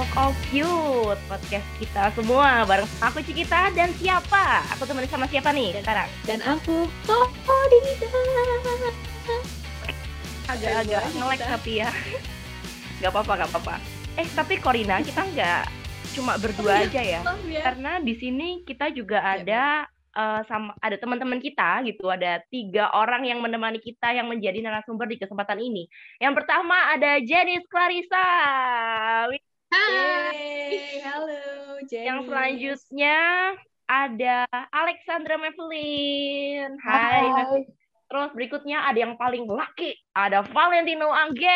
Talk of Youth podcast kita semua bareng aku Cikita dan siapa? Aku temenin sama siapa nih sekarang? Dan aku Kodida. Agak-agak ngelek tapi ya. Gak apa-apa, gak apa-apa. Eh tapi Korina kita nggak cuma berdua aja ya. Karena di sini kita juga ada uh, sama ada teman-teman kita gitu, ada tiga orang yang menemani kita yang menjadi narasumber di kesempatan ini. Yang pertama ada Jenis Clarissa. Hai, halo Jenny. Yang selanjutnya ada Alexandra Mevelin. Hai. Hai. Terus berikutnya ada yang paling laki, ada Valentino Angger.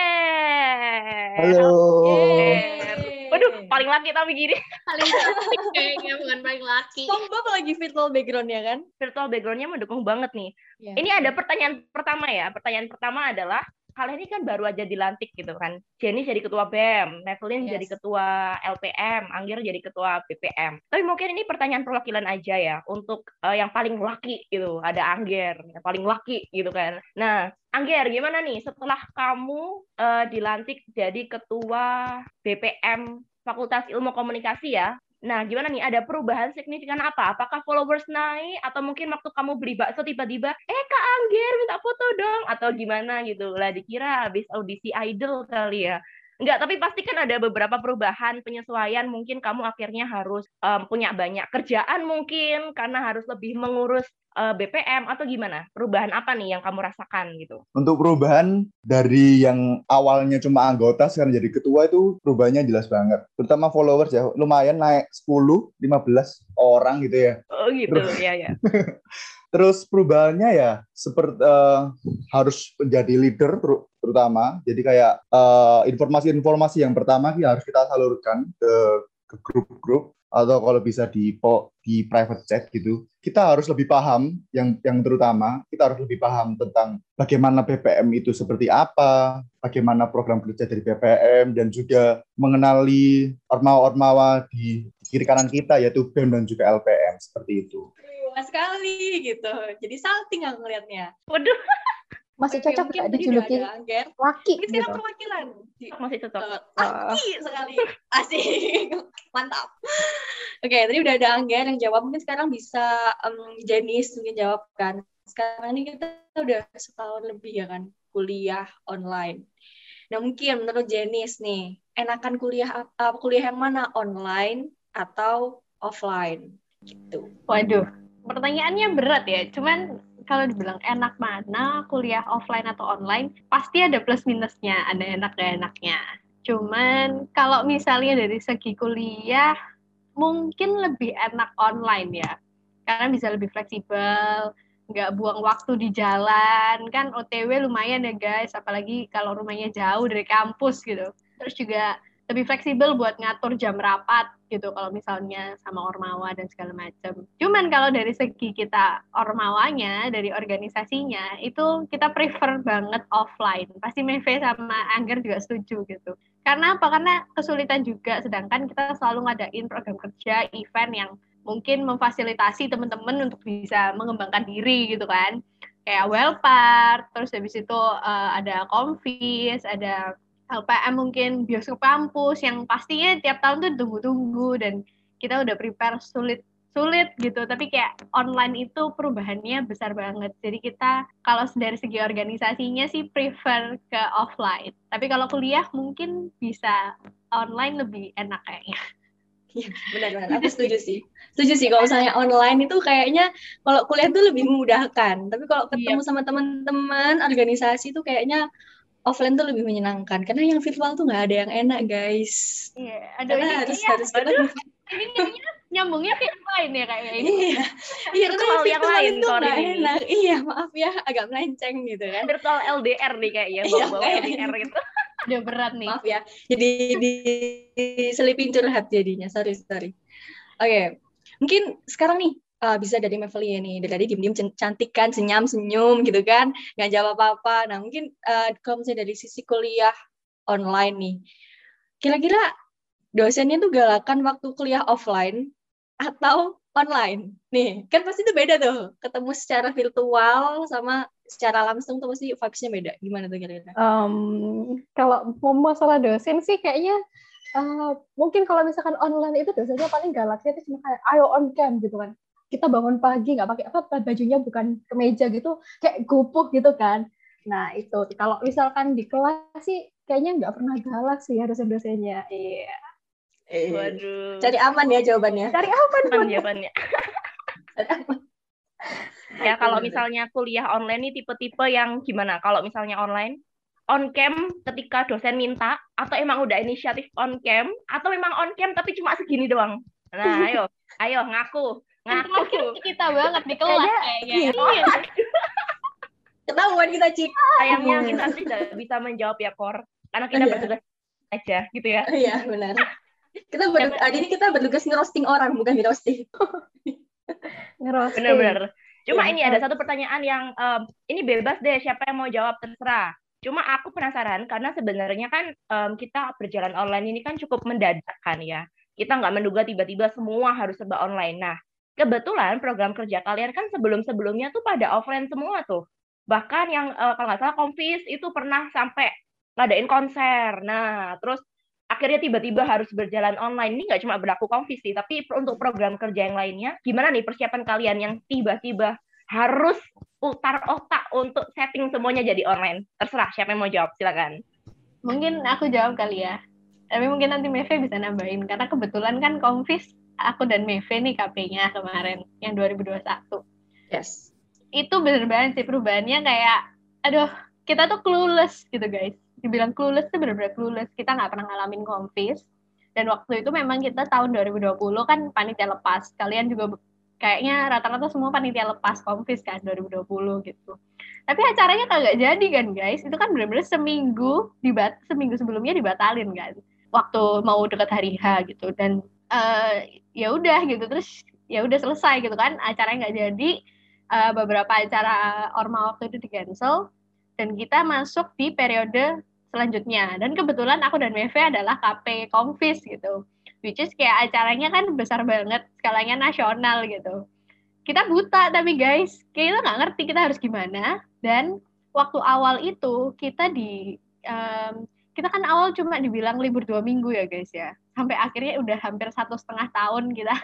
Halo. Yeay. Waduh, paling laki tapi gini. paling cantik kayaknya bukan paling laki. Sombong lagi virtual background ya kan? Virtual background-nya mendukung banget nih. Ya. Ini ada pertanyaan pertama ya. Pertanyaan pertama adalah kalian ini kan baru aja dilantik gitu kan. Jenny jadi ketua BEM, Nevelyn Yes. jadi ketua LPM, Angger jadi ketua BPM. Tapi mungkin ini pertanyaan perwakilan aja ya untuk eh, yang paling laki gitu. Ada Angger, yang paling laki gitu kan. Nah, Angger gimana nih setelah kamu eh, dilantik jadi ketua BPM Fakultas Ilmu Komunikasi ya? Nah, gimana nih? Ada perubahan signifikan apa? Apakah followers naik? Atau mungkin waktu kamu beli bakso tiba-tiba, eh Kak Angger minta foto dong? Atau gimana gitu? Lah dikira habis audisi idol kali ya. Enggak, tapi pasti kan ada beberapa perubahan, penyesuaian. Mungkin kamu akhirnya harus em, punya banyak kerjaan mungkin, karena harus lebih mengurus eh, BPM, atau gimana? Perubahan apa nih yang kamu rasakan gitu? Untuk perubahan dari yang awalnya cuma anggota sekarang jadi ketua itu perubahannya jelas banget. Terutama followers ya, lumayan naik 10, 15 orang gitu ya. Oh gitu, Terus- ya ya. Terus perubahannya ya seperti eh, harus menjadi leader terutama. Jadi kayak eh, informasi-informasi yang pertama ki harus kita salurkan ke ke grup-grup atau kalau bisa di di private chat gitu. Kita harus lebih paham yang yang terutama kita harus lebih paham tentang bagaimana BPM itu seperti apa, bagaimana program kerja dari BPM dan juga mengenali ormawa-ormawa di, kiri kanan kita yaitu BEM dan juga LPM seperti itu. Sekali gitu. Jadi salting aku ngeliatnya. Waduh, Masih Oke, cocok mungkin nggak udah dijuluki laki Ini gitu. sekarang perwakilan. Di- masih cocok. Eh, Laki sekali. Asik. Mantap. Oke, tadi udah ada Angger yang jawab. Mungkin sekarang bisa em, Jenis mungkin jawab kan. Sekarang ini kita udah setahun lebih ya kan kuliah online. Nah mungkin menurut Jenis nih, enakan kuliah apa kuliah yang mana online atau offline gitu. Waduh, pertanyaannya berat ya. Cuman kalau dibilang enak mana kuliah offline atau online, pasti ada plus minusnya, ada enak gak enaknya. Cuman kalau misalnya dari segi kuliah, mungkin lebih enak online ya. Karena bisa lebih fleksibel, nggak buang waktu di jalan, kan OTW lumayan ya guys, apalagi kalau rumahnya jauh dari kampus gitu. Terus juga lebih fleksibel buat ngatur jam rapat gitu kalau misalnya sama ormawa dan segala macam. Cuman kalau dari segi kita ormawanya, dari organisasinya, itu kita prefer banget offline. Pasti Meve sama Angger juga setuju gitu. Karena apa? Karena kesulitan juga, sedangkan kita selalu ngadain program kerja, event yang mungkin memfasilitasi teman-teman untuk bisa mengembangkan diri gitu kan. Kayak Wellpart, terus habis itu eh, ada Konfis, ada LPM mungkin bioskop kampus yang pastinya tiap tahun tuh tunggu-tunggu dan kita udah prepare sulit sulit gitu tapi kayak online itu perubahannya besar banget jadi kita kalau dari segi organisasinya sih prefer ke offline tapi kalau kuliah mungkin bisa online lebih enak kayaknya Iya, benar-benar. Aku setuju sih. Setuju sih kalau misalnya online itu kayaknya kalau kuliah tuh lebih memudahkan. Tapi kalau ketemu sama teman-teman organisasi itu kayaknya offline tuh lebih menyenangkan. Karena yang virtual tuh nggak ada yang enak, guys. iya ada Karena ini harus kayaknya- harus aduh, ini nyambungnya ke yang lain ya kayaknya ini Iya, iya yang lain, sorry nggak enak. Iya, maaf ya, agak melenceng gitu kan. Virtual LDR nih kayaknya, Iya, bawa-bawa. LDR gitu. udah berat nih Maaf ya. Jadi diselipin curhat jadinya. Sorry, sorry. Oke. Mungkin sekarang nih uh, bisa dari Mevelia nih. Dari tadi diem-diem can- cantik kan, senyum-senyum gitu kan. Nggak jawab apa-apa. Nah, mungkin uh, kalau misalnya dari sisi kuliah online nih. Kira-kira dosennya tuh galakan waktu kuliah offline atau online? Nih, kan pasti itu beda tuh. Ketemu secara virtual sama secara langsung tuh pasti vibes-nya beda. Gimana tuh kira-kira? Em, kalau mau masalah dosen sih kayaknya uh, mungkin kalau misalkan online itu biasanya paling galaknya itu cuma kayak ayo on cam gitu kan kita bangun pagi nggak pakai apa bajunya bukan kemeja gitu kayak gupuh gitu kan nah itu kalau misalkan di kelas sih kayaknya nggak pernah galak sih ya dosen-dosennya iya Eh, Waduh. Cari aman ya jawabannya. cari apa Aman jawabannya. ya kalau misalnya kuliah online nih tipe-tipe yang gimana? Kalau misalnya online on cam ketika dosen minta atau emang udah inisiatif on cam atau memang on cam tapi cuma segini doang. Nah, ayo, ayo ngaku, ngaku. kita banget di kelas Kayaknya- kayaknya. iya. Ketahuan kita cik. Sayangnya kita tidak bisa menjawab ya, Kor. Karena kita Iya. bertugas aja gitu ya. Iya benar. Kita berdu- hari ini kita bertugas ngerosting orang bukan di roasting. ngerosting Bener-bener. Cuma Iya. ini ada satu pertanyaan yang em, ini bebas deh siapa yang mau jawab terserah. Cuma aku penasaran karena sebenarnya kan em, kita berjalan online ini kan cukup mendadak kan ya. Kita nggak menduga tiba-tiba semua harus serba online. Nah, kebetulan program kerja kalian kan sebelum-sebelumnya tuh pada offline semua tuh. Bahkan yang eh, kalau nggak salah Konfis itu pernah sampai ngadain konser. Nah, terus akhirnya tiba-tiba harus berjalan online. Ini nggak cuma berlaku Konfis sih, tapi untuk program kerja yang lainnya, gimana nih persiapan kalian yang tiba-tiba harus putar otak untuk setting semuanya jadi online? Terserah siapa yang mau jawab, silakan. Mungkin aku jawab kali ya. Tapi mungkin nanti Meve bisa nambahin karena kebetulan kan Konfis aku dan Meve nih KP-nya kemarin yang 2021. Yes. Itu bener banget sih perubahannya kayak aduh, kita tuh clueless gitu guys. Dibilang clueless tuh bener-bener clueless. Kita nggak pernah ngalamin Konfis. Dan waktu itu memang kita tahun 2020 kan panitia lepas. Kalian juga kayaknya rata-rata semua panitia lepas Konfis kan 2020 gitu. Tapi acaranya kagak jadi kan guys. Itu kan bener-bener seminggu dibat seminggu sebelumnya dibatalin kan. Waktu mau dekat hari H gitu dan eh, ya udah gitu terus ya udah selesai gitu kan acaranya nggak jadi. Eh, beberapa acara orma waktu itu di cancel dan kita masuk di periode selanjutnya. Dan kebetulan aku dan Meve adalah KP Konfis gitu which is kayak acaranya kan besar banget skalanya nasional gitu. Kita buta tapi guys kayak kita nggak ngerti kita harus gimana. Dan waktu awal itu kita di em, kita kan awal cuma dibilang libur dua minggu ya guys ya sampai akhirnya udah hampir satu setengah tahun kita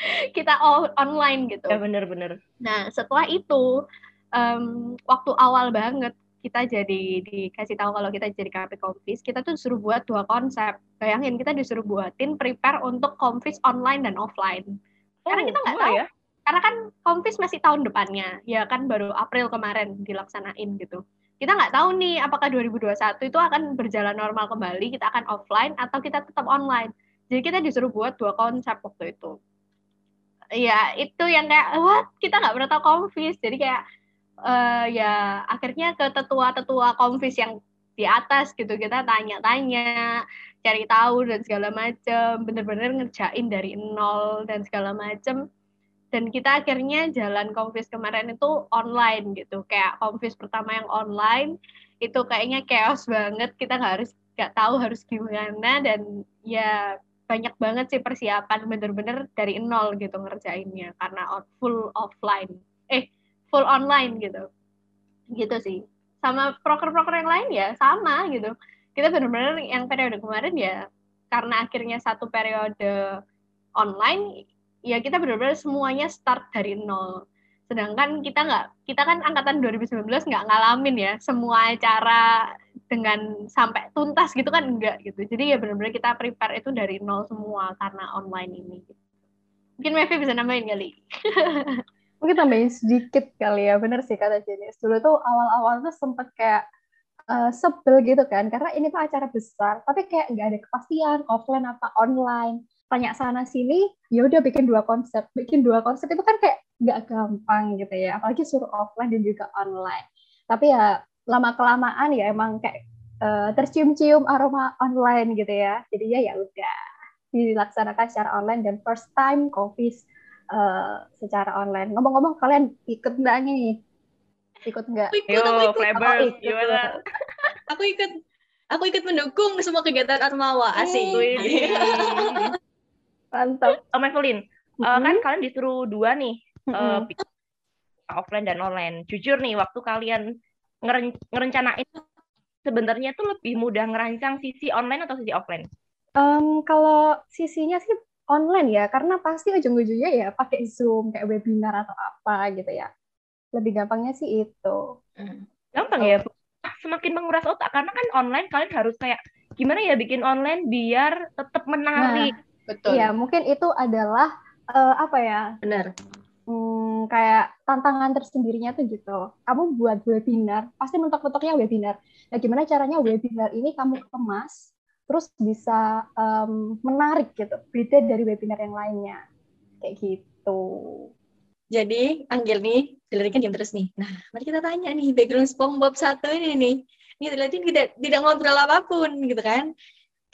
kita all online gitu Ya bener-bener. Nah, setelah itu, em, waktu awal banget kita jadi dikasih tahu kalau kita jadi KP Konfis, kita tuh disuruh buat dua konsep. Bayangin kita disuruh buatin prepare untuk Konfis online dan offline. Karena kita nggak tahu. ya. Karena kan Konfis masih tahun depannya, ya kan baru April kemarin dilaksanain gitu. Kita nggak tahu nih apakah 2021 itu akan berjalan normal kembali, kita akan offline atau kita tetap online. Jadi kita disuruh buat dua konsep waktu itu. Ya, itu yang kayak, what? Kita nggak pernah tahu konfis. Jadi kayak, eh, ya akhirnya ke tetua-tetua konfis yang di atas gitu. Kita tanya-tanya, cari tahu dan segala macem. Bener-bener ngerjain dari nol dan segala macem. Dan kita akhirnya jalan konfis kemarin itu online gitu. Kayak konfis pertama yang online, itu kayaknya chaos banget. Kita nggak harus nggak tahu harus gimana dan ya banyak banget sih persiapan bener-bener dari nol gitu ngerjainnya karena full offline. Eh full online gitu. Gitu sih. Sama proker-proker yang lain ya sama gitu. Kita bener-bener yang periode kemarin ya karena akhirnya satu periode online ya kita bener-bener semuanya start dari nol. Sedangkan kita nggak kita kan angkatan 2019 nggak ngalamin ya semua acara dengan sampai tuntas gitu kan enggak gitu. Jadi ya benar-benar kita prepare itu dari nol semua karena online ini. Mungkin Mevi bisa nambahin kali. Mungkin tambahin sedikit kali ya bener sih kata Jenis dulu tuh awal-awal tuh sempet kayak eh, sebel gitu kan karena ini tuh acara besar tapi kayak nggak ada kepastian offline apa online. Tanya sana sini ya udah bikin dua konsep. Bikin dua konsep itu kan kayak nggak gampang gitu ya apalagi suruh offline dan juga online. Tapi ya lama kelamaan ya emang kayak eh, tercium-cium aroma online gitu ya jadinya ya udah dilaksanakan secara online dan first time Confis eh, secara online. Ngomong-ngomong kalian ikut nggak nih? Ikut nggak? Aku ikut, Yo, aku ikut. Oh, ikut. gimana? Aku ikut. Aku ikut mendukung semua kegiatan Armawa. Asik. Mantap. Oh, Evelyn, eh, Mhm. kan kalian disuruh dua nih, eh, Mm-mm. offline dan online. Jujur nih, waktu kalian ngeren- ngerencanain sebenarnya tuh lebih mudah ngerancang sisi online atau sisi offline? Um, kalau sisinya sih online ya, karena pasti ujung-ujungnya ya pakai Zoom kayak webinar atau apa gitu ya. Lebih gampangnya sih itu. Hmm. Gampang ya, Bu. Semakin menguras otak karena kan online kalian harus kayak gimana ya bikin online biar tetap menarik. Betul. Iya, mungkin itu adalah eh, apa ya? Benar. Hmm, kayak tantangan tersendirinya tuh gitu. Kamu buat webinar, pasti mentok-mentoknya webinar. Nah, gimana caranya webinar ini kamu kemas, terus bisa em, menarik gitu, beda dari webinar yang lainnya. Kayak gitu. Jadi, Anggil nih, Dilati kan diam terus nih. Nah, mari kita tanya nih, background SpongeBob satu ini nih. Ini Dilati tidak, tidak ngobrol apa pun gitu kan.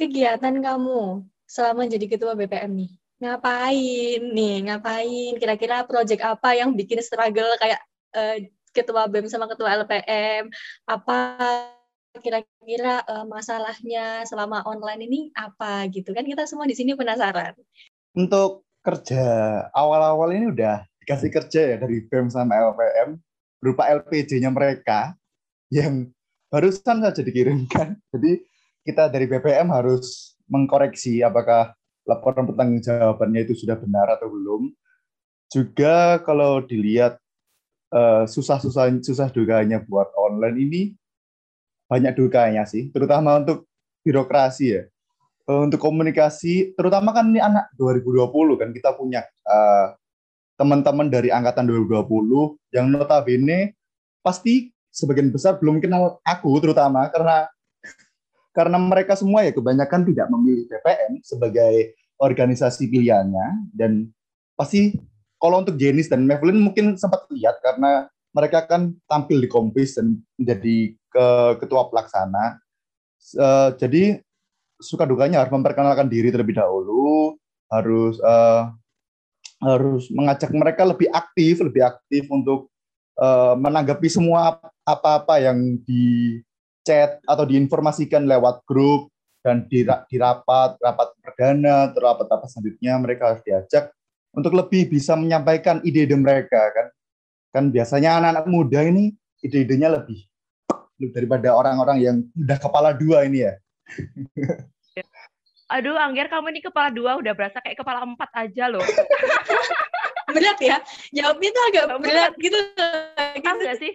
Kegiatan kamu selama jadi ketua BPM nih. Ngapain nih, ngapain? Kira-kira project apa yang bikin struggle kayak eh, ketua BEM sama ketua LPM? Apa kira-kira eh, masalahnya selama online ini apa gitu kan? Kita semua di sini penasaran. Untuk kerja awal-awal ini udah dikasih kerja ya dari BEM sama LPM berupa LPJ-nya mereka yang barusan saja dikirimkan. Jadi kita dari BPM harus mengkoreksi apakah laporan pertanggungjawabannya itu sudah benar atau belum. Juga kalau dilihat eh, susah-susah susah dukanya buat online ini banyak dukanya sih, terutama untuk birokrasi ya. Eh, Untuk komunikasi, terutama kan ini anak 2020 kan kita punya eh, teman-teman dari angkatan 2020 yang notabene pasti sebagian besar belum kenal aku terutama karena karena mereka semua ya kebanyakan tidak memilih BPM sebagai organisasi pilihannya dan pasti kalau untuk Jenis dan Mavelyn mungkin sempat lihat karena mereka kan tampil di kompis dan menjadi ke ketua pelaksana. Eh, jadi suka dukanya harus memperkenalkan diri terlebih dahulu, harus eh, harus mengajak mereka lebih aktif, lebih aktif untuk eh, menanggapi semua apa-apa yang di chat atau diinformasikan lewat grup dan di, ra- di rapat, rapat perdana, atau rapat-rapat selanjutnya mereka harus diajak untuk lebih bisa menyampaikan ide-ide mereka kan. Kan biasanya anak-anak muda ini ide-idenya lebih daripada orang-orang yang udah kepala dua ini ya. Aduh, Angger kamu ini kepala dua udah berasa kayak kepala empat aja loh. Berat ya? Jawabnya tuh agak Berat. berat gitu. Tahu gitu. nggak sih?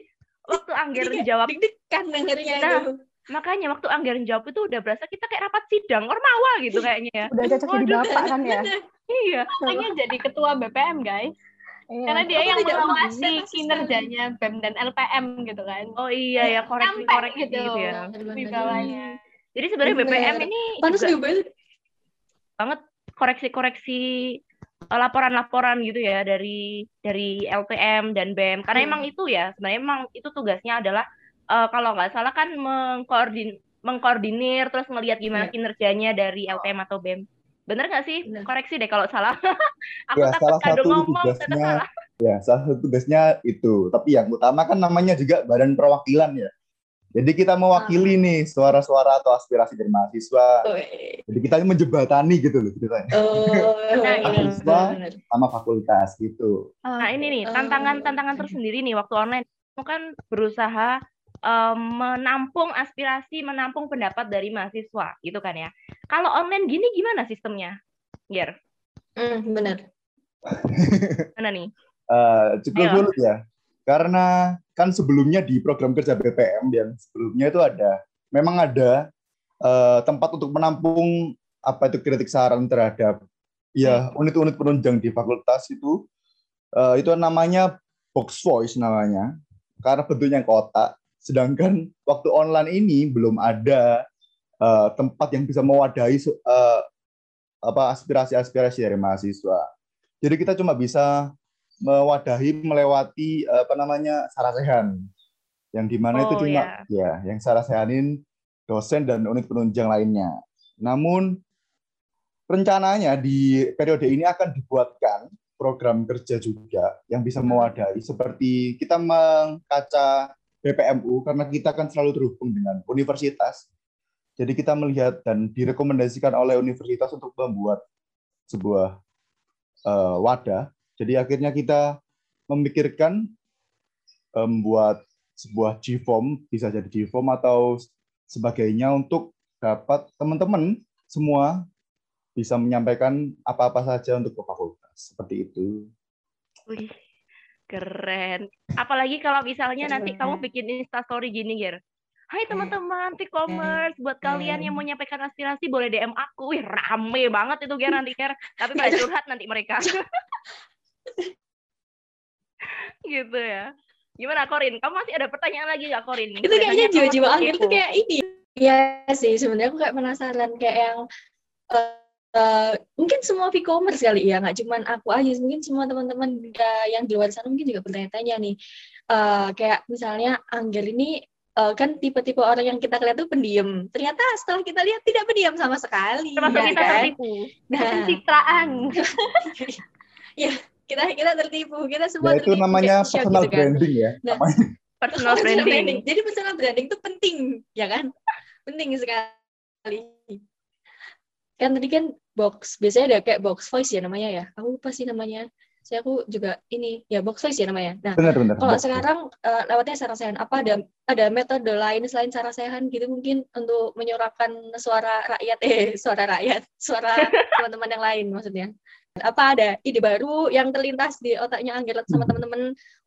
Waktu Angger kayak jawab, Deg-degan dengernya Nah, itu. makanya waktu Angger jawab itu udah berasa kita kayak rapat sidang ormawa gitu kayaknya ya. Udah cocok jadi bapak kan ya? Iya. Makanya jadi ketua BPM, guys. Iya. Karena dia Aku yang mengawasi kinerjanya BEM dan LPM gitu kan. Oh iya ya koreksi Sampai koreksi gitu. gitu ya. Di bawahnya. Jadi sebenarnya. BPM ini Panas juga banget koreksi-koreksi laporan-laporan gitu ya dari dari LPM dan BEM karena Hmm. emang itu ya sebenarnya emang itu tugasnya adalah eh, kalau nggak salah kan mengkoordin mengkoordinir terus ngelihat gimana Iya. kinerjanya dari LPM atau BEM bener nggak sih Bener. koreksi deh kalau salah aku Ya, takut salah kado ngomong tugasnya salah Ya, salah satu tugasnya itu. Tapi yang utama kan namanya juga badan perwakilan ya. Jadi kita mewakili nih suara-suara atau aspirasi dari mahasiswa. Jadi kita menjembatani gitu loh ceritanya Oh, Nah, ini. benar-benar. sama fakultas gitu. Nah, ini nih, Oh, tantangan-tantangan tersendiri nih waktu online. Kamu kan berusaha em, menampung aspirasi, menampung pendapat dari mahasiswa, gitu kan ya. Kalau online gini gimana sistemnya? Ger, Hmm, benar. mana nih? Eh, cukup Ayo. sulit ya. Karena kan sebelumnya di program kerja BPM yang sebelumnya itu ada, memang ada eh, tempat untuk menampung apa itu kritik saran terhadap ya unit-unit penunjang di fakultas itu eh, itu namanya box voice namanya karena bentuknya kotak. Sedangkan waktu online ini belum ada eh, tempat yang bisa mewadahi eh, apa aspirasi-aspirasi dari mahasiswa. Jadi kita cuma bisa mewadahi melewati apa namanya sarasehan yang di mana itu Oh, cuma ya yang sarasehanin dosen dan unit penunjang lainnya. Namun rencananya di periode ini akan dibuatkan program kerja juga yang bisa mewadahi seperti kita mengkaca BPMU karena kita kan selalu terhubung dengan universitas. Jadi kita melihat dan direkomendasikan oleh universitas untuk membuat sebuah eh, wadah jadi akhirnya kita memikirkan membuat sebuah G-form, bisa jadi G-form atau sebagainya untuk dapat teman-teman semua bisa menyampaikan apa-apa saja untuk ke fakultas seperti itu. Wih, keren. Apalagi kalau misalnya nanti kamu bikin instastory gini, Ger. Hai teman-teman e-commerce, buat kalian yang mau nyampaikan aspirasi boleh DM aku. Wih, rame banget itu Ger nanti Ger. Tapi pada curhat nanti mereka. gitu ya. Gimana Korin? Kamu masih ada pertanyaan lagi nggak Korin? Itu kayaknya jiwa-jiwa akhir itu kayak ini. Iya sih, sebenarnya aku kayak penasaran kayak yang uh, uh, mungkin semua e-commerce kali ya, nggak cuma aku aja, mungkin semua teman-teman yang di luar sana mungkin juga bertanya-tanya nih, uh, kayak misalnya Angger ini uh, kan tipe-tipe orang yang kita lihat tuh pendiam. Ternyata setelah kita lihat tidak pendiam sama sekali. Termasuk ya, kita kan? tertipu. Nah, pencitraan. ya, kita kita tertipu. Kita semua ya, itu tertipu, namanya personal gitu kan. branding ya. Nah, personal branding. branding. Jadi personal branding itu penting, ya kan? Penting sekali. Kan tadi kan box, biasanya ada kayak box voice ya namanya ya. Aku lupa sih namanya saya aku juga ini ya box voice ya namanya. Nah, benar, benar, kalau box sekarang uh, lewatnya sarasehan, apa ada ada metode lain selain sarasehan gitu mungkin untuk menyuarakan suara rakyat eh suara rakyat, suara teman-teman yang lain maksudnya. Apa ada ide baru yang terlintas di otaknya Anggelat sama hmm. teman-teman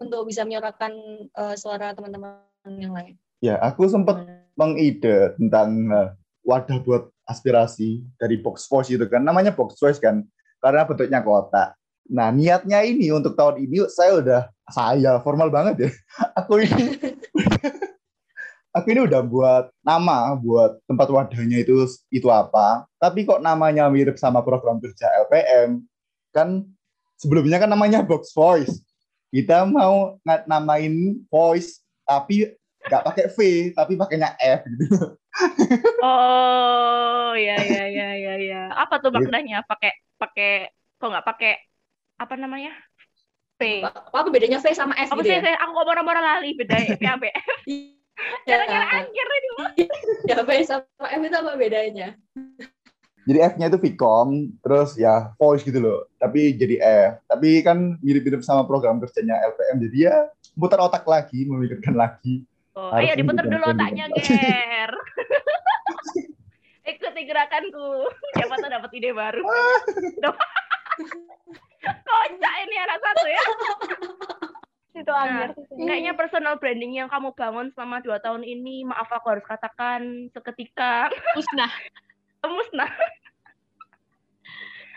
untuk bisa menyuarakan uh, suara teman-teman yang lain? Ya, aku sempat hmm. mengide tentang uh, wadah buat aspirasi dari box voice itu kan namanya box voice kan karena bentuknya kotak Nah, niatnya ini untuk tahun ini saya udah saya formal banget ya. Aku ini aku ini udah buat nama buat tempat wadahnya itu itu apa. Tapi kok namanya mirip sama program kerja LPM? Kan sebelumnya kan namanya Box Voice. Kita mau namain voice tapi nggak pakai V tapi pakainya F gitu. Oh, ya ya ya ya ya. Apa tuh maknanya? Pakai pakai kok nggak pakai apa namanya P apa bedanya V sama F apa gitu ya? aku ngomong-ngomong lali beda P apa F Kira-kira akhir ini ya V sama F itu apa bedanya jadi F-nya itu Vcom, terus ya voice gitu loh. Tapi jadi F. Tapi kan mirip-mirip sama program kerjanya LPM. Jadi ya putar otak lagi, memikirkan lagi. Oh, ayo diputar dulu otaknya, Ger. Ikuti gerakanku. Siapa tuh dapat ide baru. Kocak ini anak satu ya. itu nah, kayaknya personal branding yang kamu bangun selama dua tahun ini, maaf aku harus katakan seketika musnah. Musnah.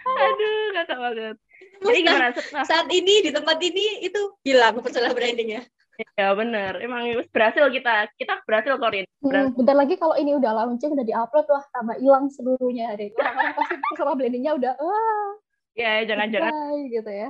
Aduh, kakak banget. Jadi gimana? Nah. Saat ini di tempat ini itu hilang personal brandingnya. Ya benar, emang berhasil kita, kita berhasil Korin. Hmm, bentar lagi kalau ini udah launching, udah diupload, wah tambah hilang seluruhnya deh. Orang-orang pasti personal brandingnya udah, wah ya jangan-jangan gitu ya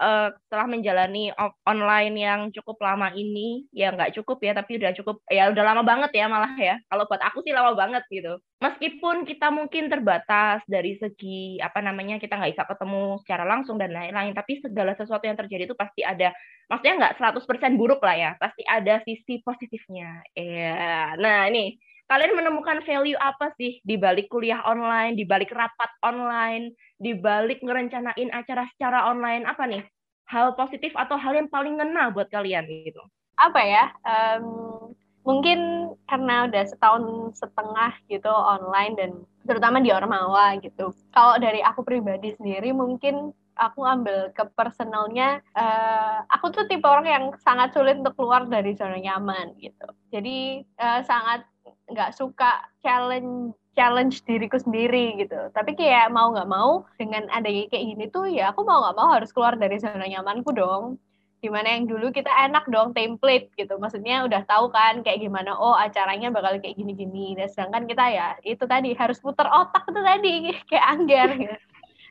uh, setelah menjalani online yang cukup lama ini ya nggak cukup ya tapi udah cukup ya udah lama banget ya malah ya. Kalau buat aku sih lama banget gitu. Meskipun kita mungkin terbatas dari segi apa namanya kita nggak bisa ketemu secara langsung dan lain-lain tapi segala sesuatu yang terjadi itu pasti ada maksudnya nggak 100% buruk lah ya pasti ada sisi positifnya. Ya nah ini kalian menemukan value apa sih di balik kuliah online, di balik rapat online, di balik ngerencanain acara secara online apa nih? Hal positif atau hal yang paling ngena buat kalian gitu? Apa ya? Um, mungkin karena udah setahun setengah gitu online dan terutama di Ormawa gitu. Kalau dari aku pribadi sendiri mungkin aku ambil ke personalnya uh, aku tuh tipe orang yang sangat sulit untuk keluar dari zona nyaman gitu jadi uh, sangat nggak suka challenge challenge diriku sendiri gitu. Tapi kayak mau nggak mau dengan adanya kayak gini tuh ya aku mau nggak mau harus keluar dari zona nyamanku dong. Di mana yang dulu kita enak dong template gitu. Maksudnya udah tahu kan kayak gimana oh acaranya bakal kayak gini-gini. Dan sedangkan kita ya itu tadi harus putar otak itu tadi kayak angger gitu.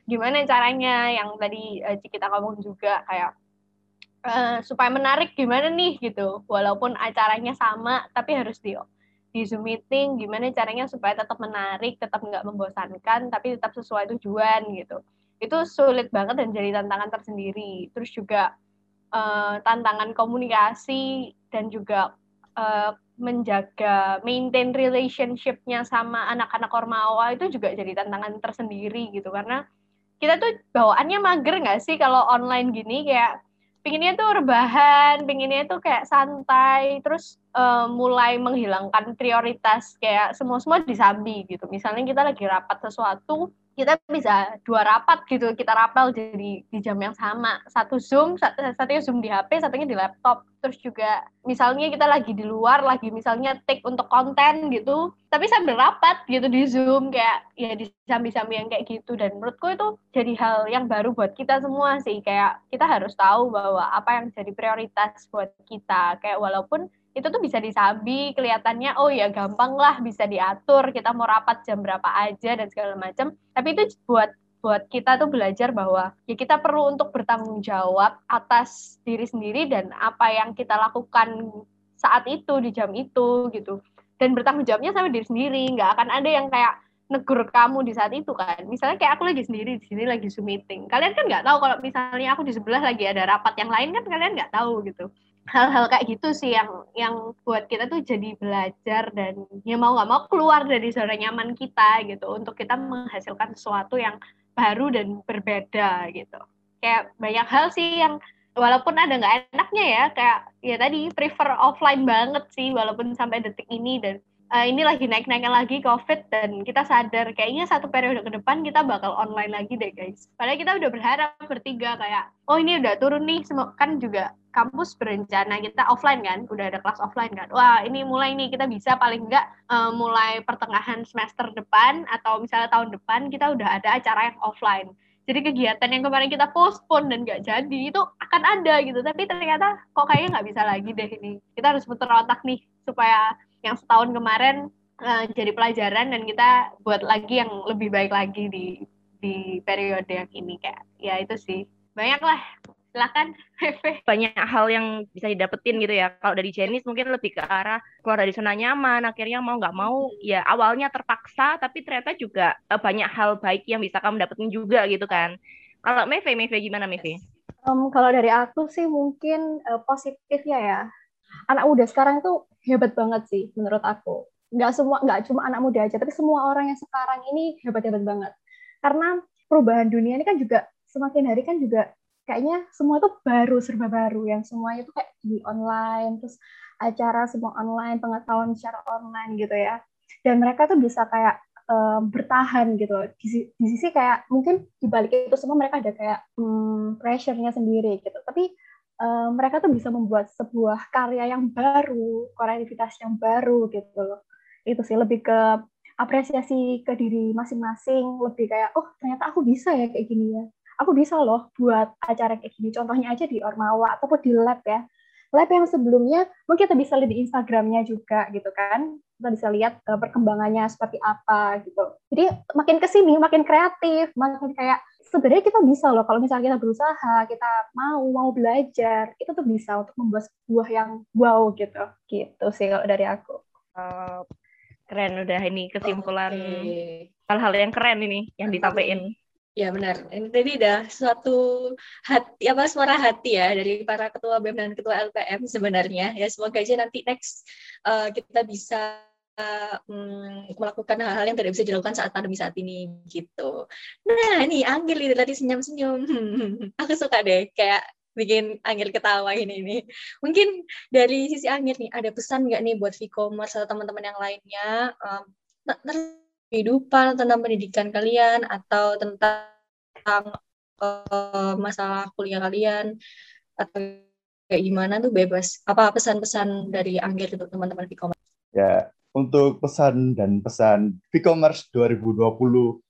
Gimana caranya yang tadi uh, kita ngomong juga kayak uh, supaya menarik gimana nih gitu. Walaupun acaranya sama tapi harus di di Zoom meeting gimana caranya supaya tetap menarik, tetap nggak membosankan, tapi tetap sesuai tujuan gitu. Itu sulit banget dan jadi tantangan tersendiri. Terus juga uh, tantangan komunikasi dan juga uh, menjaga maintain relationship-nya sama anak-anak Ormawa itu juga jadi tantangan tersendiri gitu karena kita tuh bawaannya mager nggak sih kalau online gini kayak pinginnya tuh rebahan, pinginnya tuh kayak santai, terus uh, mulai menghilangkan prioritas kayak semua semua disambi gitu. Misalnya kita lagi rapat sesuatu, kita bisa dua rapat gitu kita rapel jadi di jam yang sama. Satu zoom satunya zoom di HP satunya di laptop. Terus juga misalnya kita lagi di luar lagi misalnya take untuk konten gitu tapi sambil rapat gitu di zoom kayak ya di sambil-sambil yang kayak gitu. Dan menurutku itu jadi hal yang baru buat kita semua sih kayak kita harus tahu bahwa apa yang jadi prioritas buat kita. Kayak walaupun itu tuh bisa disabi kelihatannya oh ya gampang lah bisa diatur kita mau rapat jam berapa aja dan segala macam. Tapi itu buat buat kita tuh belajar bahwa ya kita perlu untuk bertanggung jawab atas diri sendiri dan apa yang kita lakukan saat itu di jam itu gitu. Dan bertanggung jawabnya sama diri sendiri nggak akan ada yang kayak negur kamu di saat itu kan. Misalnya kayak aku lagi sendiri di sini lagi zoom meeting. Kalian kan nggak tahu kalau misalnya aku di sebelah lagi ada rapat yang lain kan kalian nggak tahu gitu hal-hal kayak gitu sih yang yang buat kita tuh jadi belajar dan ya mau nggak mau keluar dari zona nyaman kita gitu untuk kita menghasilkan sesuatu yang baru dan berbeda gitu kayak banyak hal sih yang walaupun ada nggak enaknya ya kayak ya tadi prefer offline banget sih walaupun sampai detik ini dan uh, ini lagi naik-naiknya lagi COVID dan kita sadar kayaknya satu periode ke depan kita bakal online lagi deh guys. Padahal kita udah berharap bertiga kayak oh ini udah turun nih kan juga kampus berencana kita offline kan, udah ada kelas offline kan. Wah ini mulai nih kita bisa paling enggak uh, mulai pertengahan semester depan atau misalnya tahun depan kita udah ada acara yang offline. Jadi kegiatan yang kemarin kita postpone dan nggak jadi itu akan ada gitu. Tapi ternyata kok kayaknya nggak bisa lagi deh ini. Kita harus putar otak nih supaya yang setahun kemarin uh, jadi pelajaran dan kita buat lagi yang lebih baik lagi di di periode yang ini kayak ya itu sih banyak lah silakan banyak hal yang bisa didapetin gitu ya. Kalau dari Jenis mungkin lebih ke arah keluar dari zona nyaman akhirnya mau nggak mau ya awalnya terpaksa tapi ternyata juga uh, banyak hal baik yang bisa kamu dapetin juga gitu kan. Kalau Meve Meve gimana Meve um, kalau dari aku sih mungkin uh, positif ya ya. Anak muda sekarang itu hebat banget sih menurut aku. Nggak semua, nggak cuma anak muda aja, tapi semua orang yang sekarang ini hebat-hebat banget. Karena perubahan dunia ini kan juga semakin hari kan juga kayaknya semua itu baru serba baru. Yang semuanya itu kayak di online terus acara semua online pengetahuan secara online gitu ya. Dan mereka tuh bisa kayak um, bertahan gitu di, di sisi kayak mungkin di balik itu semua mereka ada kayak um, pressure-nya sendiri gitu. Tapi uh, mereka tuh bisa membuat sebuah karya yang baru, kreativitas yang baru gitu loh. Itu sih lebih ke apresiasi ke diri masing-masing, lebih kayak oh ternyata aku bisa ya kayak gini ya. Aku bisa loh buat acara kayak gini. Contohnya aja di Ormawa ataupun di lab ya. Lab yang sebelumnya mungkin kita bisa lihat di Instagramnya juga gitu kan. Kita bisa lihat uh, perkembangannya seperti apa gitu. Jadi makin ke sini makin kreatif, makin kayak sebenarnya kita bisa loh kalau misalnya kita berusaha, kita mau mau belajar, itu tuh bisa untuk membuat sebuah yang wow gitu. Gitu sih kalau dari aku. Uh, keren udah ini kesimpulan hal-hal okay. yang keren ini yang disampaikan. Ya benar. Ini tadi udah suatu hati apa suara hati ya dari para ketua BEM dan ketua LPM sebenarnya. Ya semoga aja nanti next uh, kita bisa um, melakukan hal-hal yang tidak bisa dilakukan saat pandemi saat ini gitu. Nah, ini Anggil itu tadi senyum-senyum. Aku suka deh kayak bikin Anggil ketawa ini nih. Mungkin dari sisi Anggil nih ada pesan nggak nih buat e-commerce atau teman-teman yang lainnya um, kehidupan tentang pendidikan kalian atau tentang uh, masalah kuliah kalian atau kayak gimana tuh bebas. Apa pesan-pesan dari Anggil untuk teman-teman e-commerce? Ya, untuk pesan dan pesan e-commerce 2020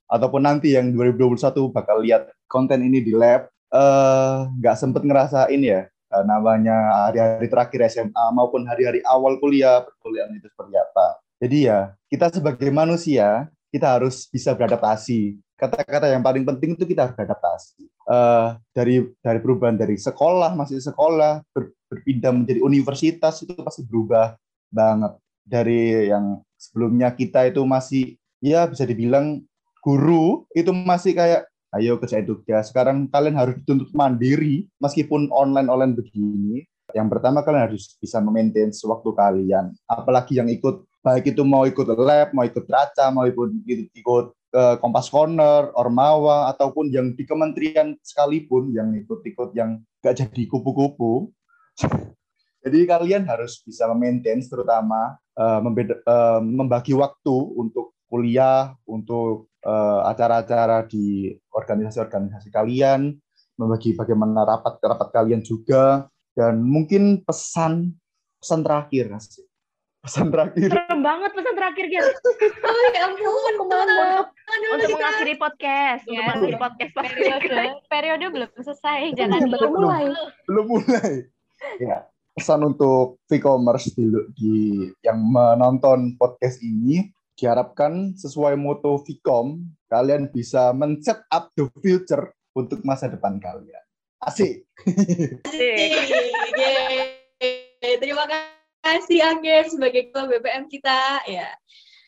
ataupun nanti yang 2021 bakal lihat konten ini di lab eh, nggak uh, sempet ngerasain ya uh, namanya hari-hari terakhir SMA maupun hari-hari awal kuliah perkuliahan itu seperti apa. Jadi ya kita sebagai manusia kita harus bisa beradaptasi. Kata-kata yang paling penting itu kita harus beradaptasi. Uh, dari dari perubahan dari sekolah masih sekolah ber, berpindah menjadi universitas itu pasti berubah banget dari yang sebelumnya kita itu masih ya bisa dibilang guru itu masih kayak ayo kerjain tugas. Sekarang kalian harus dituntut mandiri meskipun online online begini. Yang pertama kalian harus bisa memaintain waktu kalian. Apalagi yang ikut baik itu mau ikut lab, mau ikut raca, mau ikut ikut, uh, Kompas Corner, Ormawa ataupun yang di kementerian sekalipun yang ikut-ikut yang gak jadi kupu-kupu. Jadi kalian harus bisa memaintain terutama uh, membeda, uh, membagi waktu untuk kuliah, untuk eh, acara-acara di organisasi-organisasi kalian, membagi bagaimana rapat-rapat kalian juga, dan mungkin pesan pesan terakhir. Pesan terakhir. Serem banget pesan terakhir Gil. Oh ya ampun, Untuk Aduh, untuk kita- mengakhiri podcast, untuk Ya. mengakhiri podcast periode periode belum selesai jangan di- mulai. belum mulai. Ya, pesan untuk e-commerce di, di yang menonton podcast ini diharapkan sesuai moto Vicom, kalian bisa men-set up the future untuk masa depan kalian. Asik. Yeay. Terima kasih Angger sebagai ketua BPM kita ya.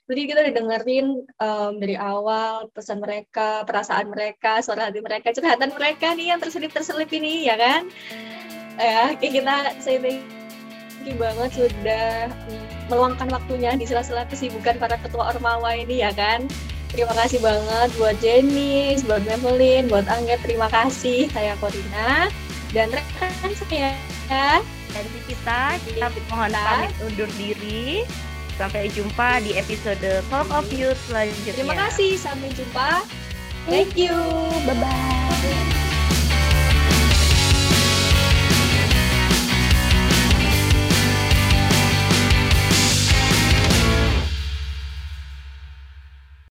Jadi kita udah dengerin em, dari awal pesan mereka, perasaan mereka, suara hati mereka, curhatan mereka nih yang terselip-terselip ini ya kan. Ya, kita saya thank you banget sudah meluangkan waktunya di sela-sela kesibukan para ketua Ormawa ini ya kan. Terima kasih banget buat Jenny, buat Madeline, buat Angger, terima kasih. Saya Corina dan rekan saya dari kita, kita mohon pamit undur diri. Sampai jumpa di episode Talk of Youth selanjutnya. Terima kasih, sampai jumpa. Thank you. Bye-bye.